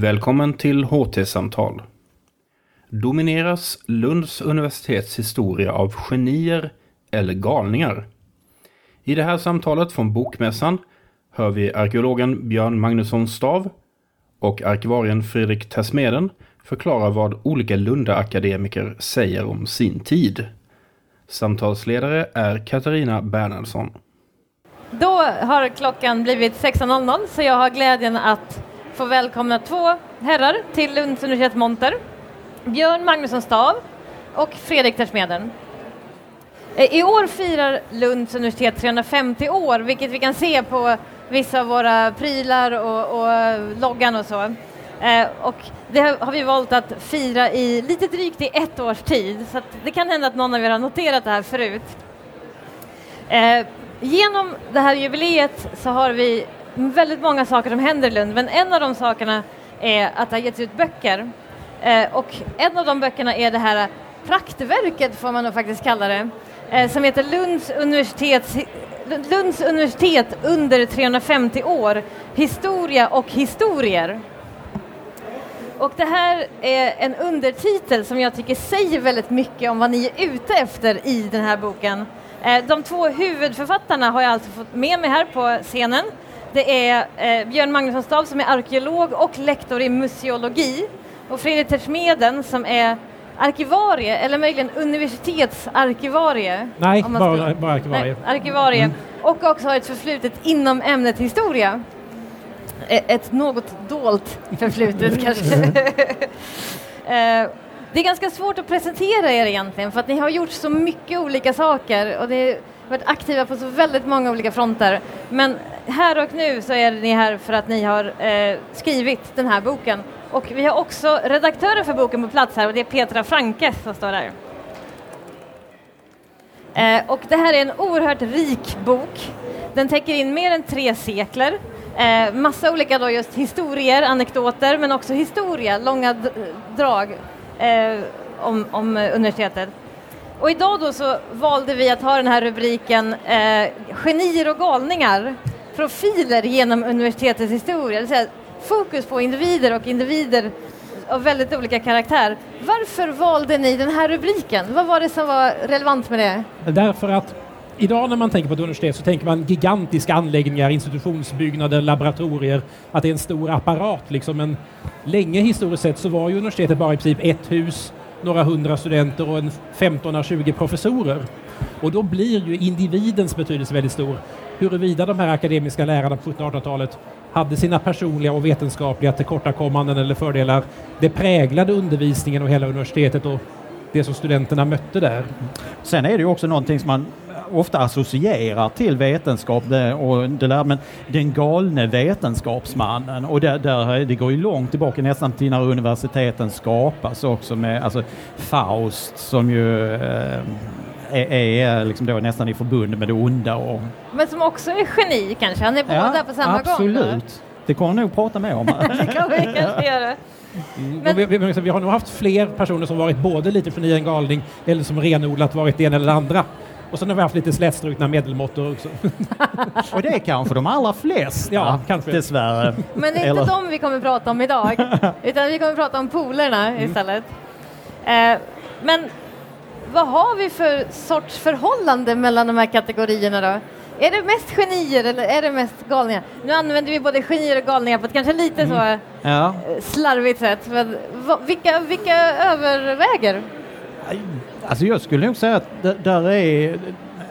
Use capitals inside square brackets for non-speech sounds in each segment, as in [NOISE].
Välkommen till HT-samtal. Domineras Lunds universitets historia av genier eller galningar? I det här samtalet från Bokmässan hör vi arkeologen Björn Magnusson Stav och arkivarien Fredrik Tersmeden förklara vad olika Lunda-akademiker säger om sin tid. Samtalsledare är Katarina Bernhardsson. Då har klockan blivit 16.00 så jag har glädjen att få välkomna två herrar till Lunds universitet monter. Björn Magnusson Stav och Fredrik Tersmeden. Eh, I år firar Lunds universitet 350 år, vilket vi kan se på vissa av våra prylar och, och loggan och så. Eh, och det har vi valt att fira i lite drygt i ett års tid, så det kan hända att någon av er har noterat det här förut. Eh, genom det här jubileet så har vi väldigt många saker som händer i Lund, men en av de sakerna är att det har getts ut böcker. Eh, och en av de böckerna är det här praktverket, får man nog faktiskt kalla det, eh, som heter Lunds, universitets, Lunds universitet under 350 år, historia och historier. Och det här är en undertitel som jag tycker säger väldigt mycket om vad ni är ute efter i den här boken. Eh, de två huvudförfattarna har jag alltså fått med mig här på scenen. Det är eh, Björn Magnusson Stav som är arkeolog och lektor i museologi och Fredrik Tersmeden som är arkivarie eller möjligen universitetsarkivarie. Nej, bara, bara arkivarie. Nej, arkivarie. Mm. Och också har ett förflutet inom ämnet historia. E, ett något dolt förflutet [LAUGHS] kanske. [LAUGHS] Eh, det är ganska svårt att presentera er egentligen för att ni har gjort så mycket olika saker och det varit aktiva på så väldigt många olika fronter. Men här och nu så är ni här för att ni har eh, skrivit den här boken. Och vi har också redaktören för boken på plats här och det är Petra Franke som står där. Eh, och det här är en oerhört rik bok. Den täcker in mer än tre sekler. Eh, massa olika då just historier, anekdoter, men också historia, långa drag eh, om, om universitetet. Och idag då så valde vi att ha den här rubriken eh, Genier och galningar profiler genom universitetets historia, det vill säga fokus på individer och individer av väldigt olika karaktär. Varför valde ni den här rubriken? Vad var det som var relevant med det? Därför att idag när man tänker på ett universitet så tänker man gigantiska anläggningar, institutionsbyggnader, laboratorier, att det är en stor apparat liksom. Men länge historiskt sett så var ju universitetet bara i princip ett hus, några hundra studenter och en 15-20 professorer. Och då blir ju individens betydelse väldigt stor huruvida de här akademiska lärarna på 1700-1800-talet hade sina personliga och vetenskapliga tillkortakommanden eller fördelar. Det präglade undervisningen och hela universitetet och det som studenterna mötte där. Sen är det ju också någonting som man ofta associerar till vetenskap det, och det där, men den galne vetenskapsmannen och det, där, det går ju långt tillbaka nästan till när universiteten skapas också med alltså Faust som ju eh, är, är liksom då nästan i förbund med det onda. Och... Men som också är geni kanske? Han är båda ja, på samma absolut. gång? Absolut. Det kommer nog prata mer om. [LAUGHS] det kan vi kanske göra. Mm. [LAUGHS] Men... Vi, vi, vi, har nog haft fler personer som varit både lite geni en galning eller som renodlat varit det ena eller det andra. Och sen har vi haft lite slätstrukna medelmåttor också. [LAUGHS] och det är kanske de allra flesta, ja, kanske. dessvärre. Men det är inte dem vi kommer att prata om idag, [LAUGHS] utan vi kommer att prata om polerna mm. istället. Eh, men vad har vi för sorts förhållande mellan de här kategorierna då? Är det mest genier eller är det mest galningar? Nu använder vi både genier och galningar på ett kanske lite mm. så ja. Eh, slarvigt sätt. Men vilka, vilka överväger? Alltså jag skulle nog säga att det, där är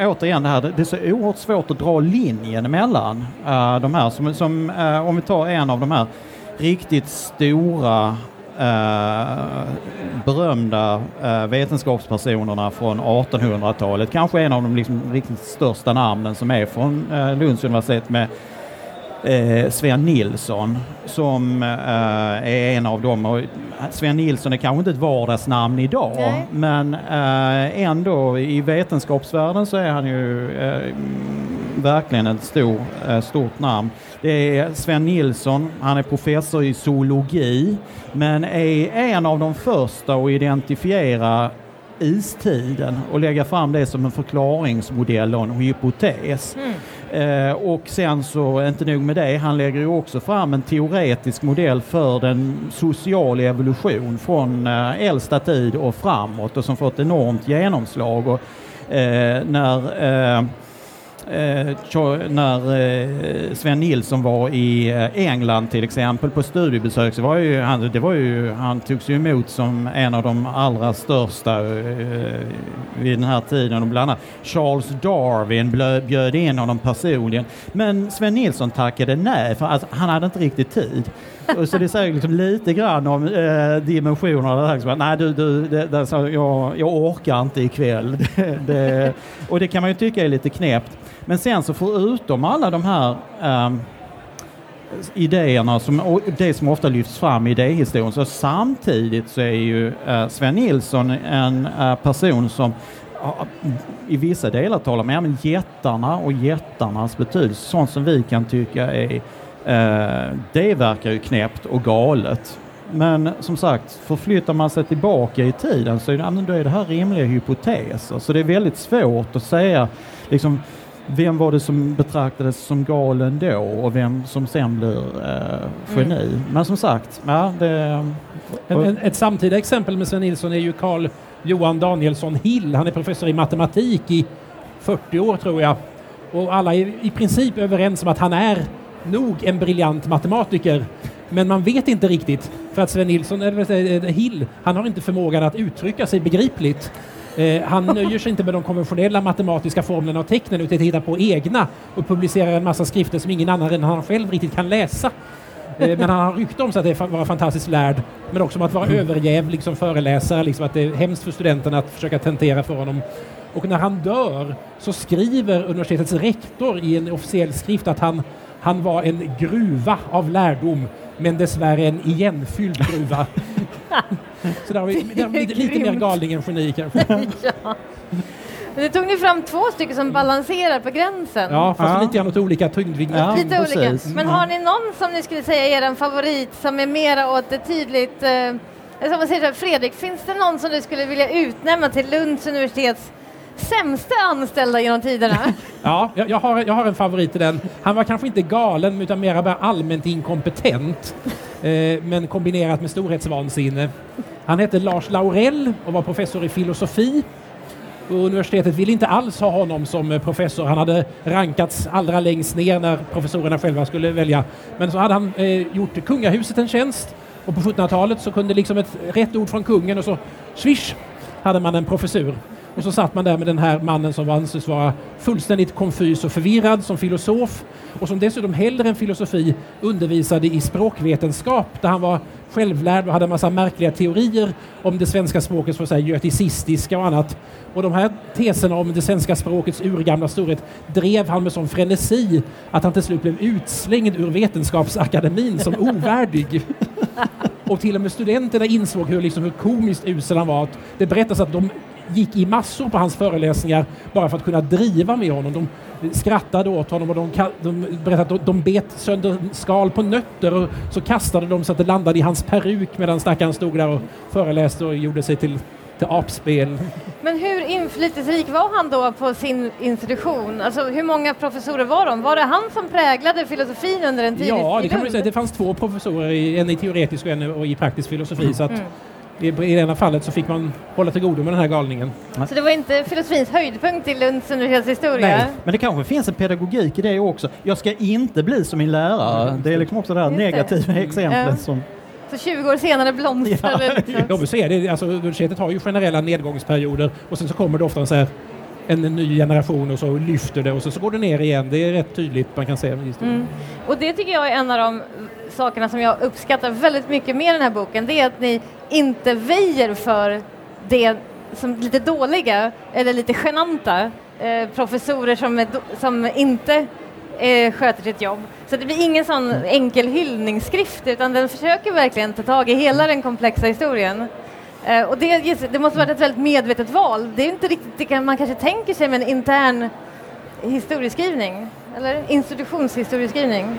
återigen det här, det är så oerhört svårt att dra linjen mellan uh, eh, de här. Som, som uh, om vi tar en av de här riktigt stora uh, berömda vetenskapspersonerna från 1800-talet. Kanske en av de liksom, riktigt största namnen som är från Lunds universitet med eh, Sven Nilsson som eh, är en av dem. Och Sven Nilsson är kanske inte ett vardagsnamn idag Nej. men eh, ändå i vetenskapsvärlden så är han ju eh, verkligen ett stor, eh, stort namn. Det är Sven Nilsson, han är professor i zoologi men är en av de första att identifiera istiden och lägga fram det som en förklaringsmodell och en hypotes. Mm. Eh, och sen så, inte nog med det, han lägger ju också fram en teoretisk modell för den sociala evolution från eh, äldsta tid och framåt och som fått enormt genomslag. Och, eh, när Eh, Eh, när eh, Sven Nilsson var i eh, England till exempel på studiebesök så var ju han, det var ju, han togs ju emot som en av de allra största eh, vid den här tiden och bland annat Charles Darwin bjöd in honom personligen. Men Sven Nilsson tackade nej för att han hade inte riktigt tid. Så det säger liksom lite grann om eh, dimensionerna. Liksom, nej, du, du, det, det, jag, jag orkar inte ikväll. [LAUGHS] Det, det, och det kan man ju tycka är lite knäppt. Men sen så förutom alla de här eh, idéerna som, och det som ofta lyfts fram i idéhistorien så samtidigt så är ju eh, Sven Nilsson en eh, person som i vissa delar talar om ja, jättarna och jättarnas betydelse, sånt som vi kan tycka är det verkar ju knäppt och galet. Men som sagt, förflyttar man sig tillbaka i tiden så är det, här rimliga hypoteser. Så det är väldigt svårt att säga liksom, vem var det som betraktades som galen då och vem som sen blir eh, geni. Mm. Men som sagt, ja, det... En, en, ett samtida exempel med Sven Nilsson är ju Carl Johan Danielsson Hill. Han är professor i matematik i 40 år tror jag. Och alla är i princip överens om att han är nog en briljant matematiker. Men man vet inte riktigt, för att Sven Nilsson, eller Hill, han har inte förmågan att uttrycka sig begripligt. Eh, han [LAUGHS] nöjer sig inte med de konventionella matematiska formlerna och tecknen utan hittar på egna och publicerar en massa skrifter som ingen annan än han själv riktigt kan läsa. Eh, men han har rykte om sig att vara fantastiskt lärd, men också om att vara mm. överjävlig som föreläsare, liksom att det är hemskt för studenterna att försöka tentera för honom. Och när han dör så skriver universitetets rektor i en officiell skrift att han, han var en gruva av lärdom, men dessvärre en igenfylld gruva. [LAUGHS] Så där har vi, där har vi lite, lite mer galning än geni kanske. [LAUGHS] ja. Nu tog ni fram två stycken som balanserar på gränsen. Ja, fast ja. lite grann åt olika tyngdvinklar. Ja, lite olika. Men har ni någon som ni skulle säga är en favorit som är mera åt det tydligt eh, som man säger, Fredrik, finns det någon som du skulle vilja utnämna till Lunds universitets sämsta anställda genom tiderna? [LAUGHS] ja, jag, jag, har, jag har en favorit i den. Han var kanske inte galen utan mer bara allmänt inkompetent. Eh, men kombinerat med storhetsvansinne. Han hette Lars Laurell och var professor i filosofi. Och universitetet ville inte alls ha honom som eh, professor. Han hade rankats allra längst ner när professorerna själva skulle välja. Men så hade han eh, gjort kungahuset en tjänst och på 1700-talet så kunde liksom ett rätt ord från kungen och så swish hade man en professur. Och så satt man där med den här mannen som anses vara fullständigt konfys och förvirrad som filosof och som dessutom hellre än filosofi undervisade i språkvetenskap där han var självlärd och hade en massa märkliga teorier om det svenska språkets för göticistiska och annat. Och de här teserna om det svenska språkets urgamla storhet drev han med sån frenesi att han till slut blev utslängd ur Vetenskapsakademin som [LAUGHS] ovärdig. Och till och med studenterna insåg hur, liksom, hur komiskt usel han var. Det berättas att de gick i massor på hans föreläsningar bara för att kunna driva med honom. De skrattade åt honom och de, de berättade att de bet sönder skal på nötter och så kastade de så att det landade i hans peruk medan stackaren stod där och föreläste och gjorde sig till till apspel. Men hur inflytelserik var han då på sin institution? Alltså hur många professorer var de? Var det han som präglade filosofin under en tid Ja, det kan man säga. Det fanns två professorer, en i teoretisk och en i praktisk filosofi. Mm. Så att mm. I, det ena fallet så fick man hålla till godo med den här galningen. Så det var inte filosofins höjdpunkt i Lunds universitetshistoria? Nej, men det kanske finns en pedagogik i det också. Jag ska inte bli som min lärare. Mm. Det är liksom också det här negativa exemplet. Mm. Som... Så 20 år senare blomstrar det? Ja, det. Alltså, universitetet har ju generella nedgångsperioder och sen så kommer det ofta så här en ny generation och så lyfter det och så, så går det ner igen. Det är rätt tydligt man kan se. Mm. Och det tycker jag är en av de sakerna som jag uppskattar väldigt mycket med den här boken. Det är att ni inte väjer för det som lite dåliga eller lite genanta eh, professorer som, är, som inte eh, sköter sitt jobb. Så det blir ingen sån enkel hyllningsskrift utan den försöker verkligen ta tag i hela den komplexa historien. Eh, och det, det måste vara ett väldigt medvetet val. Det är inte riktigt det man kanske tänker sig med en intern historieskrivning, eller institutionshistorieskrivning.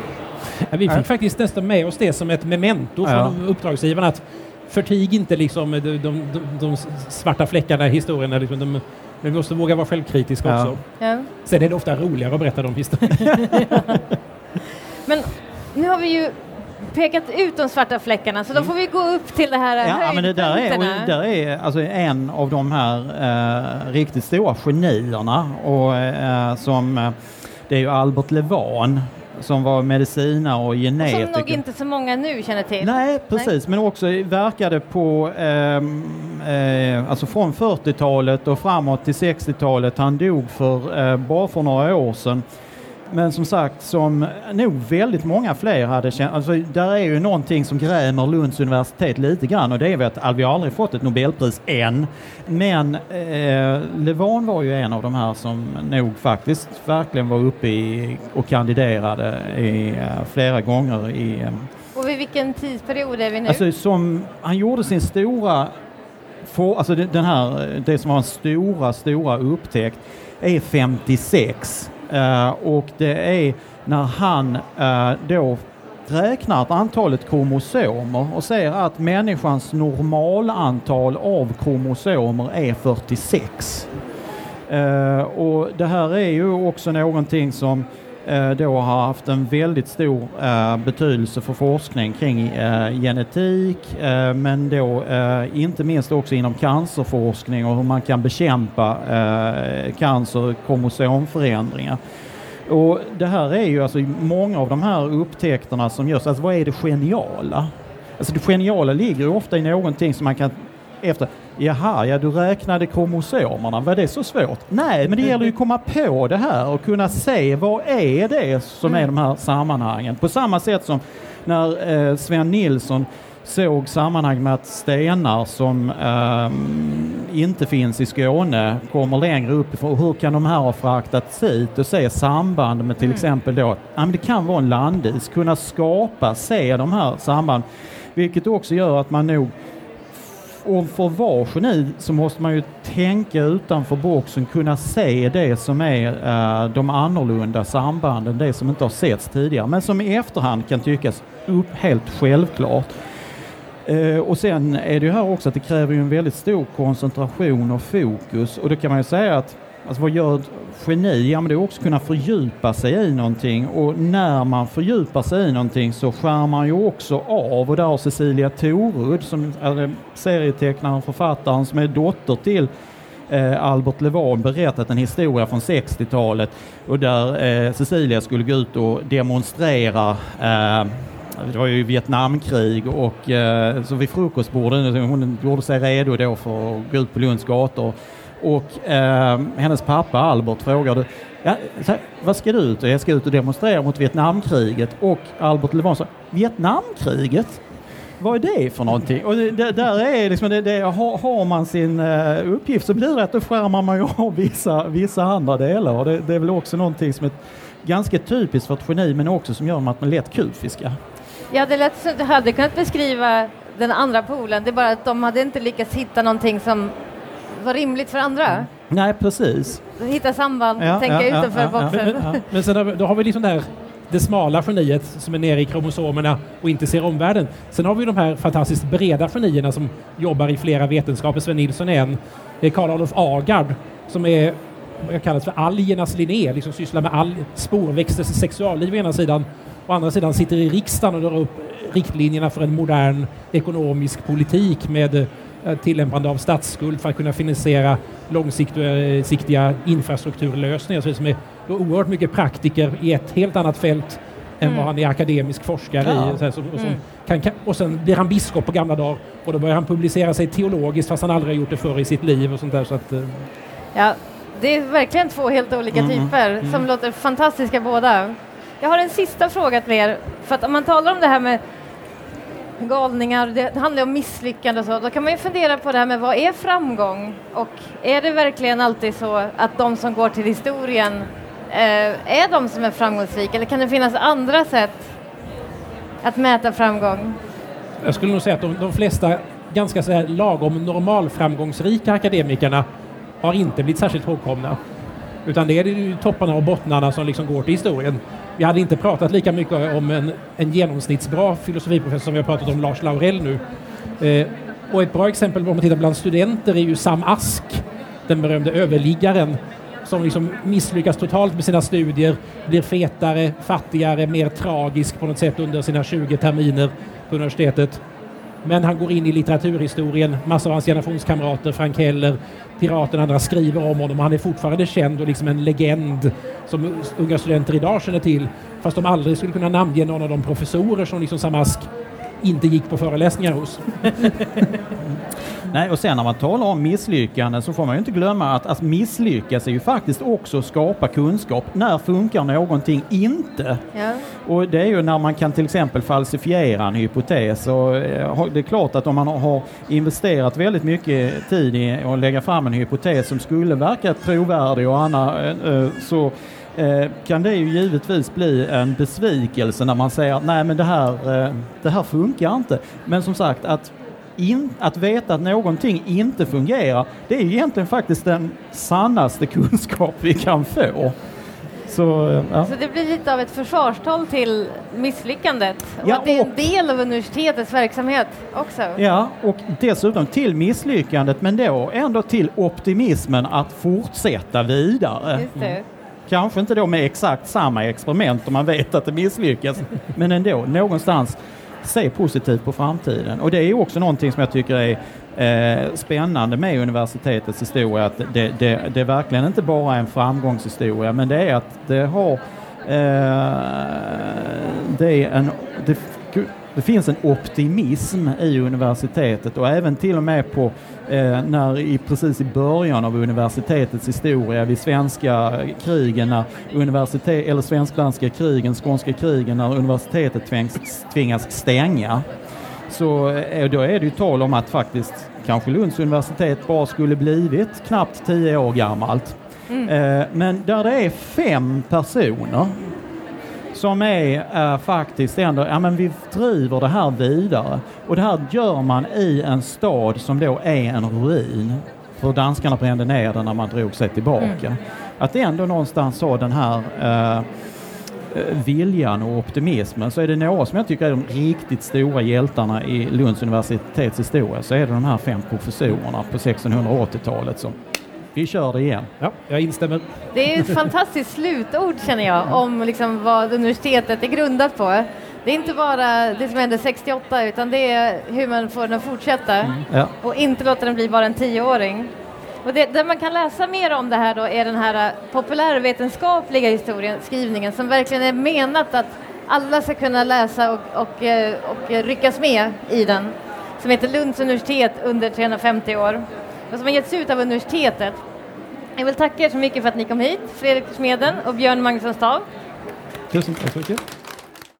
Ja, vi fick faktiskt nästan med oss det som ett memento ja. från uppdragsgivaren att förtig inte liksom de, de, de, de svarta fläckarna i historien, liksom de Men vi måste våga vara självkritiska Ja. också. Ja. Sen är det ofta roligare att berätta de historierna. [LAUGHS] Men nu har vi ju pekat ut de svarta fläckarna, så då får vi gå upp till det här Ja, men det där är, och där är alltså en av de här eh, riktigt stora genierna och eh, som eh, det är ju Albert Levan som var medicinare och Som genetiker. nog inte så många nu känner till. Nej, precis, men också verkade på, ehm, eh, alltså från 40-talet och framåt till 60-talet. Han dog för, eh, bara för några år sedan. Men som sagt, som nog väldigt många fler hade känt, alltså där är ju någonting som grämer Lunds universitet lite grann och det är väl att vi aldrig fått ett Nobelpris än. Men eh, Levan var ju en av de här som nog faktiskt verkligen var uppe i och kandiderade i, eh, flera gånger i eh, Och vid vilken tidsperiod är vi nu? Alltså som, han gjorde sin stora, for, alltså den här, det som var en stora, stora upptäckt är 56. Eh, och det är när han eh, då räknar antalet kromosomer och ser att människans normalantal av kromosomer är 46. Eh, och det här är ju också någonting som Eh, då har haft en väldigt stor eh, betydelse för forskning kring eh, genetik men då inte minst också inom cancerforskning och hur man kan bekämpa cancer, kromosomförändringar. Och det här är ju alltså många av de här upptäckterna som görs, alltså vad är det geniala? Alltså det geniala ligger ju ofta i någonting som man kan efter, jaha, ja du räknade kromosomerna, var det så svårt? Nej, men det gäller ju att komma på det här och kunna se vad är det som är de här sammanhangen. På samma sätt som när eh, Sven Nilsson såg sammanhang med att stenar som ehm, inte finns i Skåne kommer längre uppifrån. Hur kan de här ha fraktats hit och se samband med till exempel då, ja, men det kan vara en landis, kunna skapa, se de här samband. Vilket också gör att man nog och för att vara geni så måste man ju tänka utanför boxen, kunna se det som är uh, de annorlunda sambanden, det som inte har setts tidigare, men som i efterhand kan tyckas upp helt självklart. Eh, och sen är det ju här också att det kräver ju en väldigt stor koncentration och fokus och då kan man ju säga att Alltså vad gör ett geni? Ja men det är också att kunna fördjupa sig i någonting. Och när man fördjupar sig i någonting så skär man ju också av. Och där har Cecilia Torud som är serietecknaren och författaren som är dotter till eh, Albert Levan berättat en historia från 60-talet och där eh, Cecilia skulle gå ut och demonstrera eh, det var ju Vietnamkrig och eh, så vid frukostbordet, hon gjorde sig redo då för att gå ut på Lunds gator och eh, hennes pappa Albert frågade ja, så här, vad ska du ut? och Jag ska ut och demonstrera mot Vietnamkriget och Albert Levan sa Vietnamkriget? Vad är det för någonting? Och det, det, där är liksom det, det, har, har man sin uh, uppgift så blir det att då skärmar man ju av vissa, vissa andra delar och det, det är väl också någonting som är ganska typiskt för ett geni men också som gör att man lätt kufiska. Ja, det lät som du hade kunnat beskriva den andra polen, det är bara att de hade inte lyckats hitta någonting som var rimligt för andra. Nej, precis. Hitta samband, Ja, tänka ja, ja, utanför ja, ja. boxen. Men, men, men sen har vi, då har vi liksom där det smala geniet som är nere i kromosomerna och inte ser omvärlden. Sen har vi de här fantastiskt breda genierna som jobbar i flera vetenskaper. Sven Nilsson är en. Det är Karl Olof Agard som är vad kallas för algernas Linné, liksom sysslar med all spårväxters sexualliv å ena sidan. Å andra sidan sitter i riksdagen och drar upp riktlinjerna för en modern ekonomisk politik med tillämpande av statsskuld för att kunna finansiera långsiktiga infrastrukturlösningar. Så det som är oerhört mycket praktiker i ett helt annat fält än vad han är akademisk forskare Ja. i. Så här, så, och, som kan, kan, och sen blir han biskop på gamla dagar och då börjar han publicera sig teologiskt fast han aldrig har gjort det förr i sitt liv och sånt där. Så att, eh, Ja, det är verkligen två helt olika Mm, typer som låter fantastiska båda. Jag har en sista fråga till er, för att om man talar om det här med galningar, det handlar om misslyckande och så, då kan man ju fundera på det här med vad är framgång? Och är det verkligen alltid så att de som går till historien eh, är de som är framgångsrika, eller kan det finnas andra sätt att mäta framgång? Jag skulle nog säga att de, de flesta ganska så här lagom normalframgångsrika akademikerna har inte blivit särskilt ihågkomna. Utan det är ju topparna och bottnarna som liksom går till historien. Vi hade inte pratat lika mycket om en, en genomsnittsbra filosofiprofessor som vi har pratat om Lars Laurell nu. Eh, och ett bra exempel om man tittar bland studenter är ju Sam Ask den berömde överliggaren som liksom misslyckas totalt med sina studier, blir fetare, fattigare, mer tragisk på något sätt under sina 20 terminer på universitetet. Men han går in i litteraturhistorien, massor av hans generationskamrater, Frank Heller, Piraten och andra skriver om honom. Han är fortfarande känd och liksom en legend som unga studenter idag känner till. Fast de aldrig skulle kunna namnge någon av de professorer som liksom Samask inte gick på föreläsningar hos. [LAUGHS] Nej, och sen när man talar om misslyckanden så får man ju inte glömma att, att misslyckas är ju faktiskt också att skapa kunskap. När funkar någonting inte? Ja. Och det är ju när man kan till exempel falsifiera en hypotes. Och eh, det är klart att om man har investerat väldigt mycket tid i att lägga fram en hypotes som skulle verka trovärdig och annat eh, eh, så kan det ju givetvis bli en besvikelse när man säger att nej men det här, det här funkar inte. Men som sagt att in, att veta att någonting inte fungerar, det är egentligen faktiskt den sannaste [LAUGHS] kunskap vi kan få. Så, ja. så det blir lite av ett försvarstal till misslyckandet och ja, att det är en del av universitetets verksamhet också. Ja, och dessutom till misslyckandet men då ändå till optimismen att fortsätta vidare. Mm. Kanske inte då med exakt samma experiment om man vet att det misslyckas, men ändå någonstans se positivt på framtiden. Och det är också någonting som jag tycker är eh, spännande med universitetets historia, att det, det, det är verkligen inte bara en framgångshistoria, men det är att det har eh, det är en, det, det finns en optimism i universitetet och även till och med på eh, när i, precis i början av universitetets historia vid svenska krigen, när universitet, eller svensk-danska krigen, skånska krigen, när universitetet tvingas, tvingas stänga. Så eh, då är det ju tal om att faktiskt kanske Lunds universitet bara skulle blivit knappt tio år gammalt. Mm. Eh, men där det är fem personer som är äh, faktiskt ändå, ja men vi driver det här vidare. Och det här gör man i en stad som då är en ruin. För danskarna brände ner den när man drog sig tillbaka. Mm. Att ändå någonstans ha den här äh, viljan och optimismen så är det några som jag tycker är de riktigt stora hjältarna i Lunds universitets historia så är det de här fem professorerna på 1680-talet som vi kör det igen. Ja, jag instämmer. Det är ett fantastiskt slutord känner jag om liksom vad universitetet är grundat på. Det är inte bara det som hände 68 utan det är hur man får den att fortsätta mm. ja. och inte låta den bli bara en tioåring. Och det, där man kan läsa mer om det här då är den här populärvetenskapliga historieskrivningen som verkligen är menat att alla ska kunna läsa och, och, eh, och ryckas med i den som heter Lunds universitet under 350 år och som har getts ut av universitetet. Jag vill tacka er så mycket för att ni kom hit, Fredrik Smeden och Björn Magnusson Stav. Tusen tack så mycket.